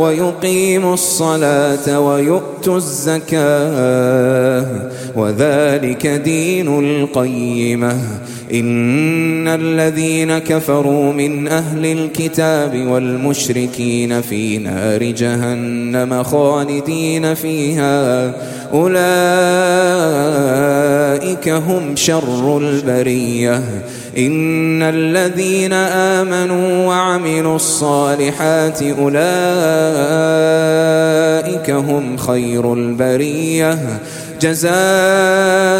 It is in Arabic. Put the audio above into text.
ويقيموا الصلاة ويؤتوا الزكاة وذلك دين القيمة. إن الذين كفروا من أهل الكتاب والمشركين في نار جهنم خالدين فيها. أولئك هم شر البرية. إن الذين آمنوا وعملوا الصالحات أولئك هم خير البرية. جزاؤهم